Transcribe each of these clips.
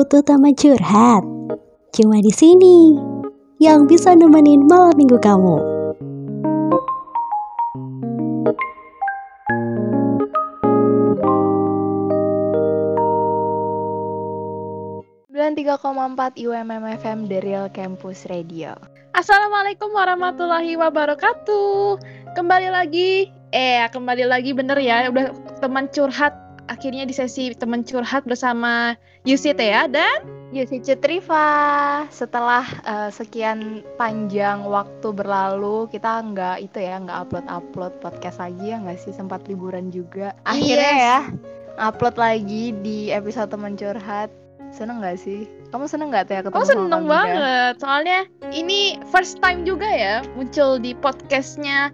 butuh teman curhat? Cuma di sini yang bisa nemenin malam minggu kamu. empat UMM FM The Real Campus Radio. Assalamualaikum warahmatullahi wabarakatuh. Kembali lagi, eh kembali lagi bener ya, udah teman curhat akhirnya di sesi teman curhat bersama Yusi Tea dan Yusi Citriva. Setelah uh, sekian panjang waktu berlalu, kita nggak itu ya nggak upload upload podcast lagi ya nggak sih sempat liburan juga. Akhirnya yes. ya upload lagi di episode teman curhat. Seneng gak sih? Kamu seneng gak Tea ketemu Oh seneng banget, soalnya ini first time juga ya muncul di podcastnya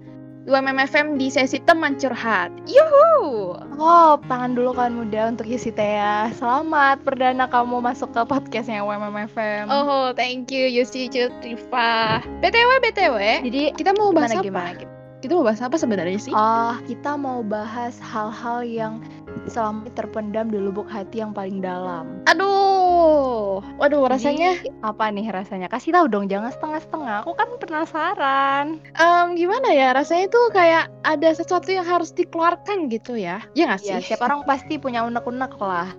UMMFM di sesi teman curhat. Yuhu! Oh, tangan dulu kan muda untuk Yusi Tea. Selamat perdana kamu masuk ke podcastnya UMMFM. Oh, thank you Yusi Citriva. BTW, BTW. Jadi kita mau bahas gimana, apa? Gimana? Kita mau bahas apa sebenarnya sih? Oh, kita mau bahas hal-hal yang selama terpendam di lubuk hati yang paling dalam. Aduh, waduh rasanya Jadi, apa nih rasanya? Kasih tahu dong, jangan setengah-setengah. Aku kan penasaran. Um, gimana ya? Rasanya tuh kayak ada sesuatu yang harus dikeluarkan gitu ya? Ya nggak iya, sih? Ya, setiap orang pasti punya unek-unek lah.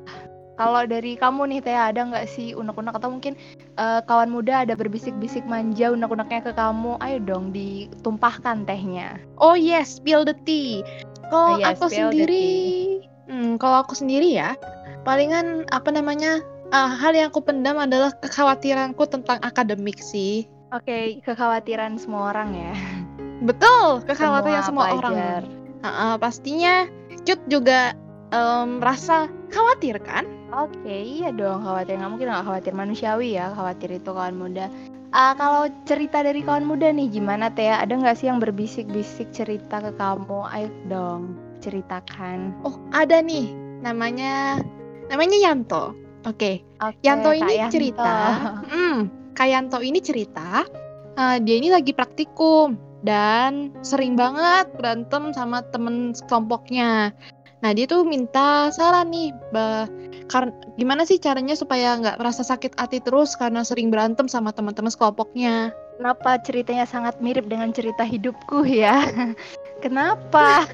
Kalau dari kamu nih Teh ada nggak sih unek-unek atau mungkin uh, kawan muda ada berbisik-bisik manja unek-uneknya ke kamu? Ayo dong ditumpahkan tehnya. Oh yes, spill the tea. Kalau oh, yes, aku sendiri Hmm, kalau aku sendiri ya, palingan apa namanya, uh, hal yang aku pendam adalah kekhawatiranku tentang akademik sih. Oke, okay, kekhawatiran semua orang ya. Betul, kekhawatiran semua, semua orang. Uh, uh, pastinya Cut juga um, merasa khawatir kan? Oke, okay, iya dong khawatir. Nggak mungkin nggak khawatir manusiawi ya, khawatir itu kawan muda. Uh, kalau cerita dari kawan muda nih gimana Teh? Ada nggak sih yang berbisik-bisik cerita ke kamu? Ayo dong ceritakan? Oh, ada nih. Namanya namanya Yanto. Oke. Okay. okay, Yanto ini Yanto. cerita. Hmm, Kak Yanto ini cerita uh, dia ini lagi praktikum dan sering banget berantem sama temen kelompoknya. Nah dia tuh minta saran nih, bah, karena gimana sih caranya supaya nggak merasa sakit hati terus karena sering berantem sama teman-teman sekelompoknya. Kenapa ceritanya sangat mirip dengan cerita hidupku ya? Kenapa?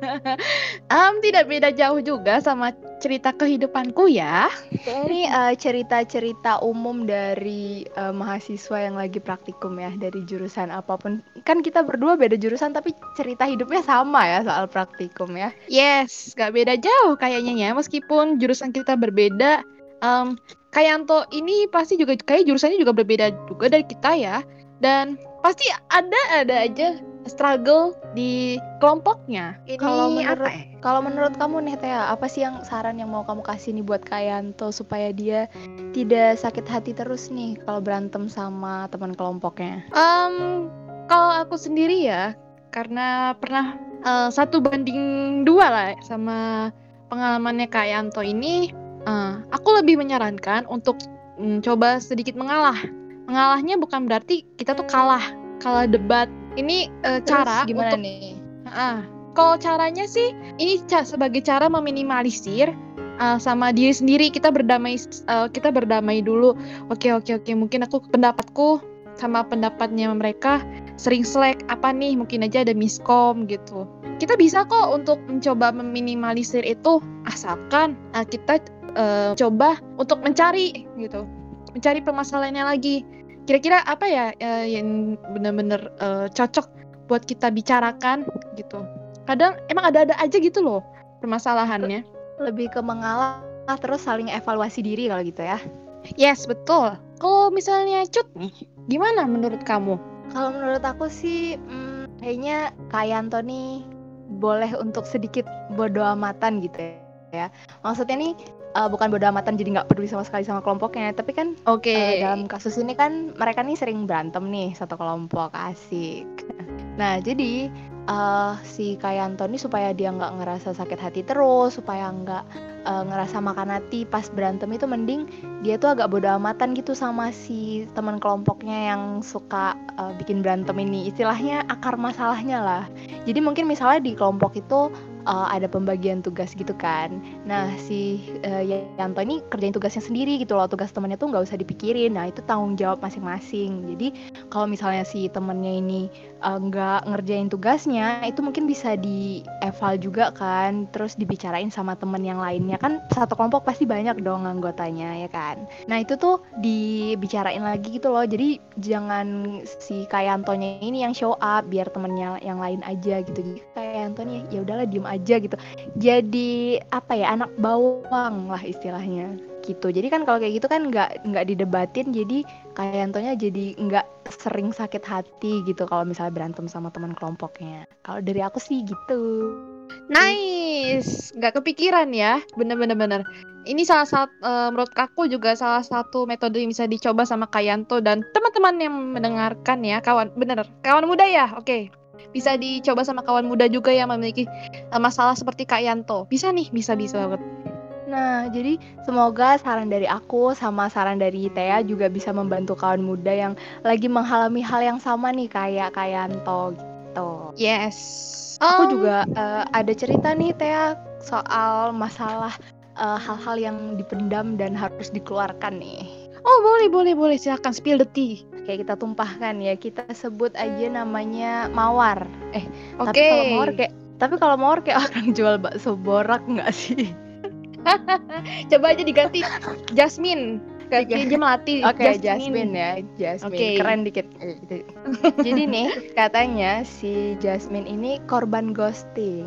um, tidak beda jauh juga sama cerita kehidupanku ya. Ini uh, cerita-cerita umum dari uh, mahasiswa yang lagi praktikum ya dari jurusan apa pun. Kan kita berdua beda jurusan tapi cerita hidupnya sama ya soal praktikum ya. Yes, gak beda jauh kayaknya ya. Meskipun jurusan kita berbeda, um, Kayanto ini pasti juga kayak jurusannya juga berbeda juga dari kita ya. Dan pasti ada ada aja struggle di kelompoknya. Ini kalau menurut apa ya? kalau menurut kamu nih Tea, apa sih yang saran yang mau kamu kasih nih buat Kayanto supaya dia tidak sakit hati terus nih kalau berantem sama teman kelompoknya? Um, kalau aku sendiri ya, karena pernah uh, satu banding dua lah sama pengalamannya Kayanto ini, uh, aku lebih menyarankan untuk um, coba sedikit mengalah. Mengalahnya bukan berarti kita tuh kalah, kalah debat ini uh, cara gimana untuk, nih? Uh, kalau caranya sih ini ca sebagai cara meminimalisir uh, sama diri sendiri. Kita berdamai uh, kita berdamai dulu. Oke oke oke. Mungkin aku pendapatku sama pendapatnya mereka sering selek apa nih? Mungkin aja ada miskom gitu. Kita bisa kok untuk mencoba meminimalisir itu. Asalkan uh, kita uh, coba untuk mencari gitu. Mencari permasalahannya lagi kira-kira apa ya uh, yang benar-benar uh, cocok buat kita bicarakan gitu. Kadang emang ada-ada aja gitu loh permasalahannya. Lebih ke mengalah terus saling evaluasi diri kalau gitu ya. Yes betul. Kalau misalnya cut nih gimana menurut kamu? Kalau menurut aku sih hmm, kayaknya kayak Anthony boleh untuk sedikit bodo amatan gitu ya. Maksudnya nih uh, bukan bodo amatan jadi nggak peduli sama sekali sama kelompoknya. Tapi kan oke. okay. uh, dalam kasus ini kan mereka nih sering berantem nih satu kelompok asik. Nah jadi uh, si Kayanto nih supaya dia nggak ngerasa sakit hati terus supaya nggak uh, ngerasa makan hati pas berantem itu mending dia tuh agak bodo amatan gitu sama si teman kelompoknya yang suka uh, bikin berantem ini. Istilahnya akar masalahnya lah. Jadi mungkin misalnya di kelompok itu uh, ada pembagian tugas gitu kan. Nah si uh, Yanto ini kerjain tugasnya sendiri gitu loh. Tugas temennya tuh nggak usah dipikirin. Nah itu tanggung jawab masing-masing. Jadi kalau misalnya si temennya ini uh, nggak ngerjain tugasnya, itu mungkin bisa di eval juga kan. Terus dibicarain sama temen yang lainnya kan satu kelompok pasti banyak dong anggotanya ya kan. Nah itu tuh dibicarain lagi gitu loh. Jadi jangan si Kayantonya ini yang show up biar temennya yang lain aja gitu. Jadi ya udahlah diem aja gitu jadi apa ya anak bawang lah istilahnya gitu. Jadi kan kalau kayak gitu kan nggak nggak didebatin jadi kayak Antonya jadi nggak sering sakit hati gitu kalau misalnya berantem sama teman kelompoknya. Kalau dari aku sih gitu. Nice. Nggak kepikiran ya. Bener-bener bener ini salah satu uh, menurut aku juga salah satu metode yang bisa dicoba sama Kayanto dan teman-teman yang mendengarkan ya. Kawan bener. Kawan muda ya? Oke. Okay bisa dicoba sama kawan muda juga yang memiliki uh, masalah seperti Kak Yanto. Bisa nih, bisa bisa banget. Nah, jadi semoga saran dari aku sama saran dari Tea juga bisa membantu kawan muda yang lagi mengalami hal yang sama nih kayak Kak Yanto gitu. Yes. Aku um, juga uh, ada cerita nih Tea soal masalah eh, hal-hal uh, yang dipendam dan harus dikeluarkan nih. Oh boleh boleh boleh silahkan spill the tea. Kayak kita tumpahkan ya kita sebut aja namanya mawar. Eh okay. tapi kalau mawar kayak tapi kalau mawar kayak orang jual bakso borak nggak sih? Coba aja diganti Jasmine. Kayak dia melati Oke, okay, Jasmine. Jasmine ya, Jasmine. Okay. Keren dikit. Jadi nih, katanya si Jasmine ini korban ghosting.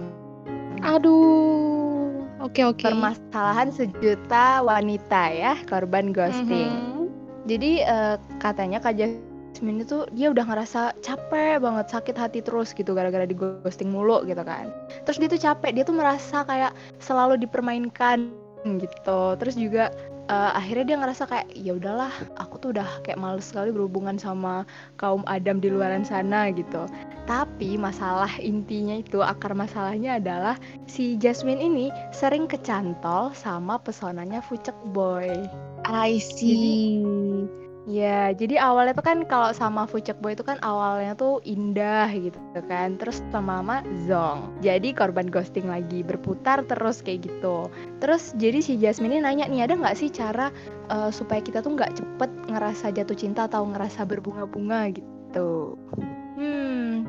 Aduh. Oke okay, oke. Okay. Permasalahan sejuta wanita ya korban ghosting. Mm -hmm. Jadi uh, katanya Kak Jasmine itu dia udah ngerasa capek banget sakit hati terus gitu gara-gara di ghosting mulu gitu kan. Terus dia tuh capek, dia tuh merasa kayak selalu dipermainkan gitu. Terus juga uh, akhirnya dia ngerasa kayak ya udahlah aku tuh udah kayak males sekali berhubungan sama kaum Adam di luaran sana gitu tapi masalah intinya itu akar masalahnya adalah si Jasmine ini sering kecantol sama pesonanya Fucek Boy I see Jadi, Ya, jadi awalnya tuh kan kalau sama Fucek Boy itu kan awalnya tuh indah gitu kan. Terus sama Mama Zong. Jadi korban ghosting lagi berputar terus kayak gitu. Terus jadi si Jasmine ini nanya nih ada nggak sih cara uh, supaya kita tuh nggak cepet ngerasa jatuh cinta atau ngerasa berbunga-bunga gitu. Hmm,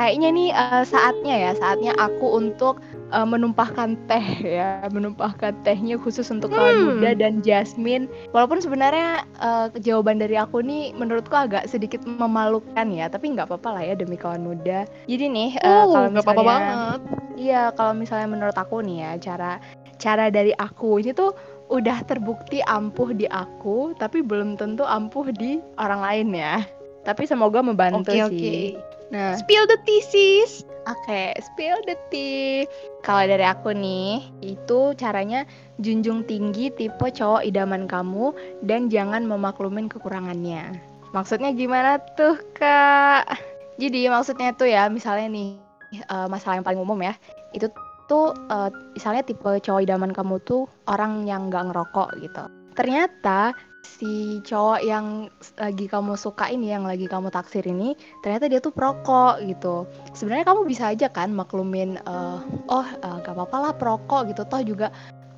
kayaknya nih uh, saatnya ya, saatnya aku untuk uh, menumpahkan teh ya, menumpahkan tehnya khusus untuk hmm. kawan muda dan Jasmine. Walaupun sebenarnya uh, jawaban dari aku nih menurutku agak sedikit memalukan ya, tapi nggak apa-apa lah ya demi kawan muda. Jadi nih uh, kalau misalnya apa-apa banget. Iya, kalau misalnya menurut aku nih ya cara cara dari aku ini tuh udah terbukti ampuh di aku, tapi belum tentu ampuh di orang lain ya. Tapi semoga membantu okay, sih. Okay. Nah, spill the thesis. Oke, okay, spill the tea. Kalau dari aku nih, itu caranya junjung tinggi tipe cowok idaman kamu dan jangan memaklumin kekurangannya. Maksudnya gimana tuh, Kak? Jadi maksudnya tuh ya, misalnya nih, uh, masalah yang paling umum ya, itu tuh uh, misalnya tipe cowok idaman kamu tuh orang yang nggak ngerokok gitu. Ternyata si cowok yang lagi kamu suka ini yang lagi kamu taksir ini ternyata dia tuh perokok gitu. Sebenarnya kamu bisa aja kan maklumin uh, oh uh, gak apa-apa lah perokok gitu. Toh juga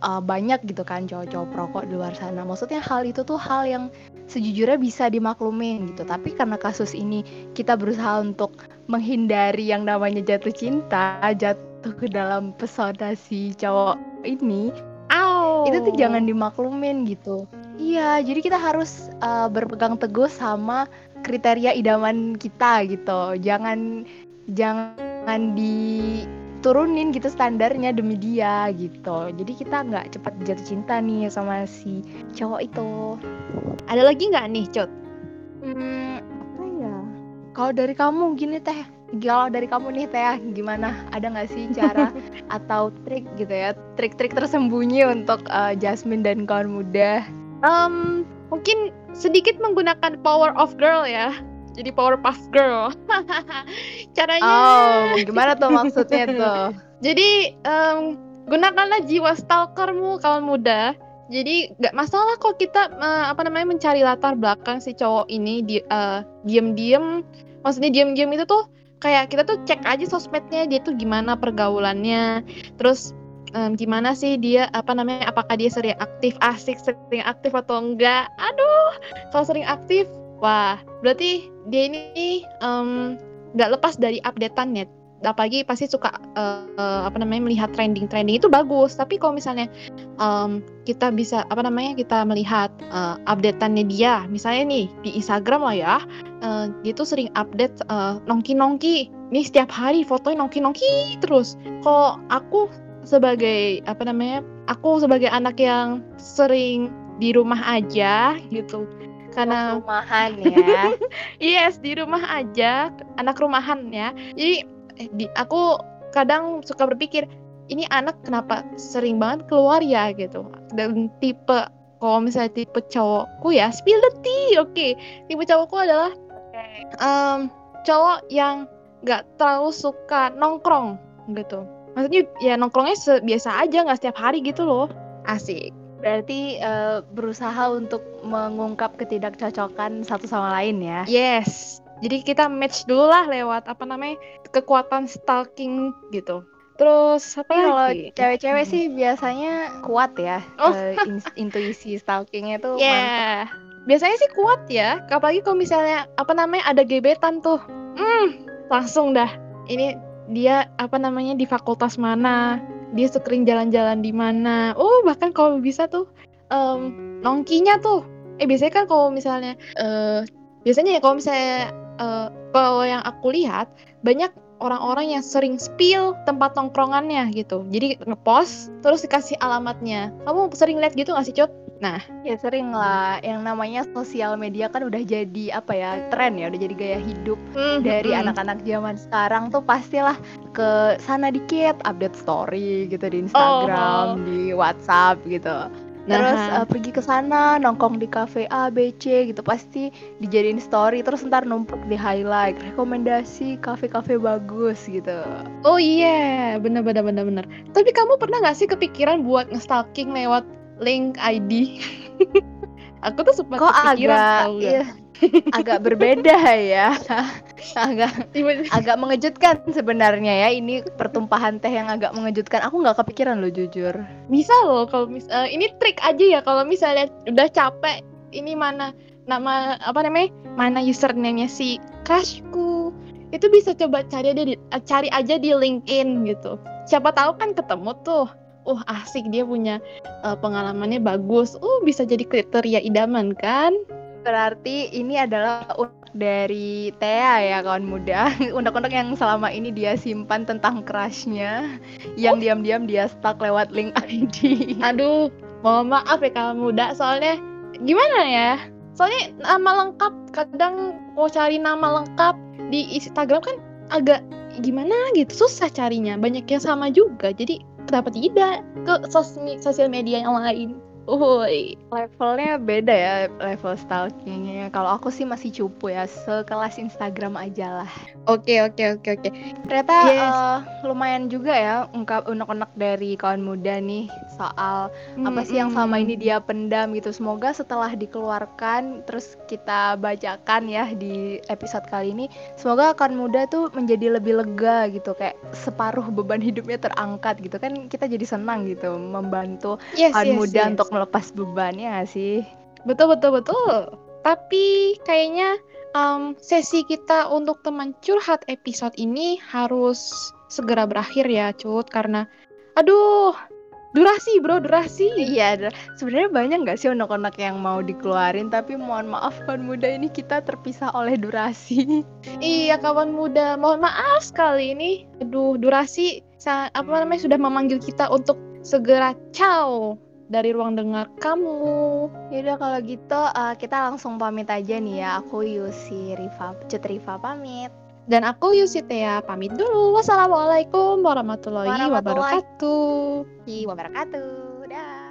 uh, banyak gitu kan cowok-cowok perokok di luar sana. Maksudnya hal itu tuh hal yang sejujurnya bisa dimaklumin gitu. Tapi karena kasus ini kita berusaha untuk menghindari yang namanya jatuh cinta jatuh ke dalam pesona si cowok ini Ow. itu tuh jangan dimaklumin gitu Iya, jadi kita harus uh, berpegang teguh sama kriteria idaman kita gitu. Jangan jangan diturunin gitu standarnya demi dia gitu. Jadi kita nggak cepat jatuh cinta nih sama si cowok itu. Ada lagi nggak nih, Cot? Hmm, apa ya? Kalau dari kamu gini teh, kalau dari kamu nih teh gimana? Ada nggak sih cara atau trik gitu ya, trik-trik tersembunyi untuk uh, Jasmine dan kawan muda? Um, mungkin sedikit menggunakan power of girl ya. Jadi power puff girl. Caranya oh gimana tuh maksudnya tuh? Jadi um, gunakanlah jiwa stalkermu kawan muda. Jadi nggak masalah kok kita uh, apa namanya mencari latar belakang si cowok ini di uh, diem-diem. Maksudnya diem-diem itu tuh kayak kita tuh cek aja sosmednya dia tuh gimana pergaulannya. Terus em, gimana sih dia apa namanya apakah dia sering aktif asik sering aktif atau enggak? Aduh kalau sering aktif wah berarti dia ini nggak lepas dari updateannya. Apalagi pasti suka eh, eh, apa namanya melihat trending-trending itu bagus. Tapi kalau misalnya em, kita bisa apa namanya kita melihat eh, updateannya dia misalnya nih di Instagram lah ya eh, dia tuh sering update eh, nongki-nongki. Nih setiap hari fotonya nongki-nongki terus. Kalau aku sebagai apa namanya aku sebagai anak yang sering di rumah aja gitu karena rumahan ya Yes, di rumah aja, anak rumahan ya. Jadi eh, di aku kadang suka berpikir, ini anak kenapa sering banget keluar ya gitu. Dan tipe kalau misalnya tipe cowokku ya, spill the tea, oke. Tipe cowokku adalah em, cowok yang nggak terlalu suka nongkrong gitu. Maksudnya ya nongkrongnya biasa aja, nggak setiap hari gitu loh. Asik. berarti eh, berusaha untuk mengungkap ketidakcocokan satu sama lain ya Yes. Jadi kita match dulu lah lewat apa namanya kekuatan stalking gitu. Terus apa kalau lagi? cewek-cewek Hmm. sih biasanya kuat ya Oh. in- intuisi stalkingnya tuh mantap. Biasanya sih kuat ya. Apalagi kalau misalnya apa namanya ada gebetan tuh. Hmm, langsung dah. Ini dia apa namanya di fakultas mana? Dia sering jalan-jalan di mana? Oh, bahkan kalau bisa tuh em, nongkinya tuh. Eh biasanya kan kalau misalnya eh biasanya ya kalau misalnya eh, kalau yang aku lihat banyak orang-orang yang sering spill tempat nongkrongannya gitu. Jadi ngepost terus dikasih alamatnya. Kamu sering lihat gitu gak sih, Cut? Ya sering lah, yang namanya sosial media kan udah jadi apa ya tren ya, udah jadi gaya hidup dari Mm-mm. anak-anak zaman sekarang tuh pastilah ke sana dikit update story gitu di Instagram, di WhatsApp gitu. Terus Nah. eh, pergi ke sana nongkrong di cafe A, B, C gitu pasti dijadiin story terus ntar numpuk di highlight rekomendasi kafe-kafe bagus gitu. Oh iya, bener bener bener bener. Tapi kamu pernah nggak sih kepikiran buat nge-stalking lewat link ID? Aku tuh sempat Kok kepikiran agak iya, agak berbeda ya. agak agak mengejutkan sebenarnya ya. Ini pertumpahan teh yang agak mengejutkan. Aku nggak kepikiran loh jujur. Bisa loh kalau mis eh, ini trik aja ya. Kalau misalnya udah capek ini mana nama apa namanya? Mana username-nya si crushku itu bisa coba cari aja di, cari aja di LinkedIn gitu. Siapa tahu kan ketemu tuh. Uh asik dia punya eh, pengalamannya bagus. Uh bisa jadi kriteria idaman kan? berarti ini adalah unek dari Thea ya kawan muda unek-unek yang selama ini dia simpan tentang crushnya yang diam-diam dia stuck lewat link ID Aduh, mohon maaf ya kamu muda, soalnya gimana ya? Soalnya nama lengkap kadang mau cari nama lengkap di Instagram kan agak gimana gitu, susah carinya. Banyak yang sama juga, jadi kenapa tidak ke sosmi- sosial media yang lain? Uhuy. levelnya beda ya level stalkingnya kalau aku sih masih cupu ya sekelas Instagram aja lah Oke oke oke oke. ternyata Yes. eh, lumayan juga ya ungkap unek-unek dari kawan muda nih soal apa sih yang selama ini dia pendam gitu semoga setelah dikeluarkan terus kita bacakan ya di episode kali ini semoga kawan muda tuh menjadi lebih lega gitu kayak separuh beban hidupnya terangkat gitu kan kita jadi senang gitu membantu yes, kawan yes, muda yes. untuk melepas bebannya nggak sih Betul betul betul. Tapi kayaknya em, sesi kita untuk teman curhat episode ini harus segera berakhir ya, Cut, karena aduh, durasi, Bro, durasi. Iya, sebenarnya banyak nggak sih unek-unek yang mau dikeluarin, tapi mohon maaf kawan muda ini kita terpisah oleh durasi. Iya, kawan muda, mohon maaf sekali ini. Aduh, durasi apa namanya sudah memanggil kita untuk segera ciao dari ruang dengar kamu. Yaudah kalau gitu eh, kita langsung pamit aja nih ya. Aku Yusi Riva, Cut Riva pamit. Dan aku Yusitea pamit dulu. Wassalamualaikum warahmatullahi Warahmatullahi wabarakatuh. Wabarakatuh.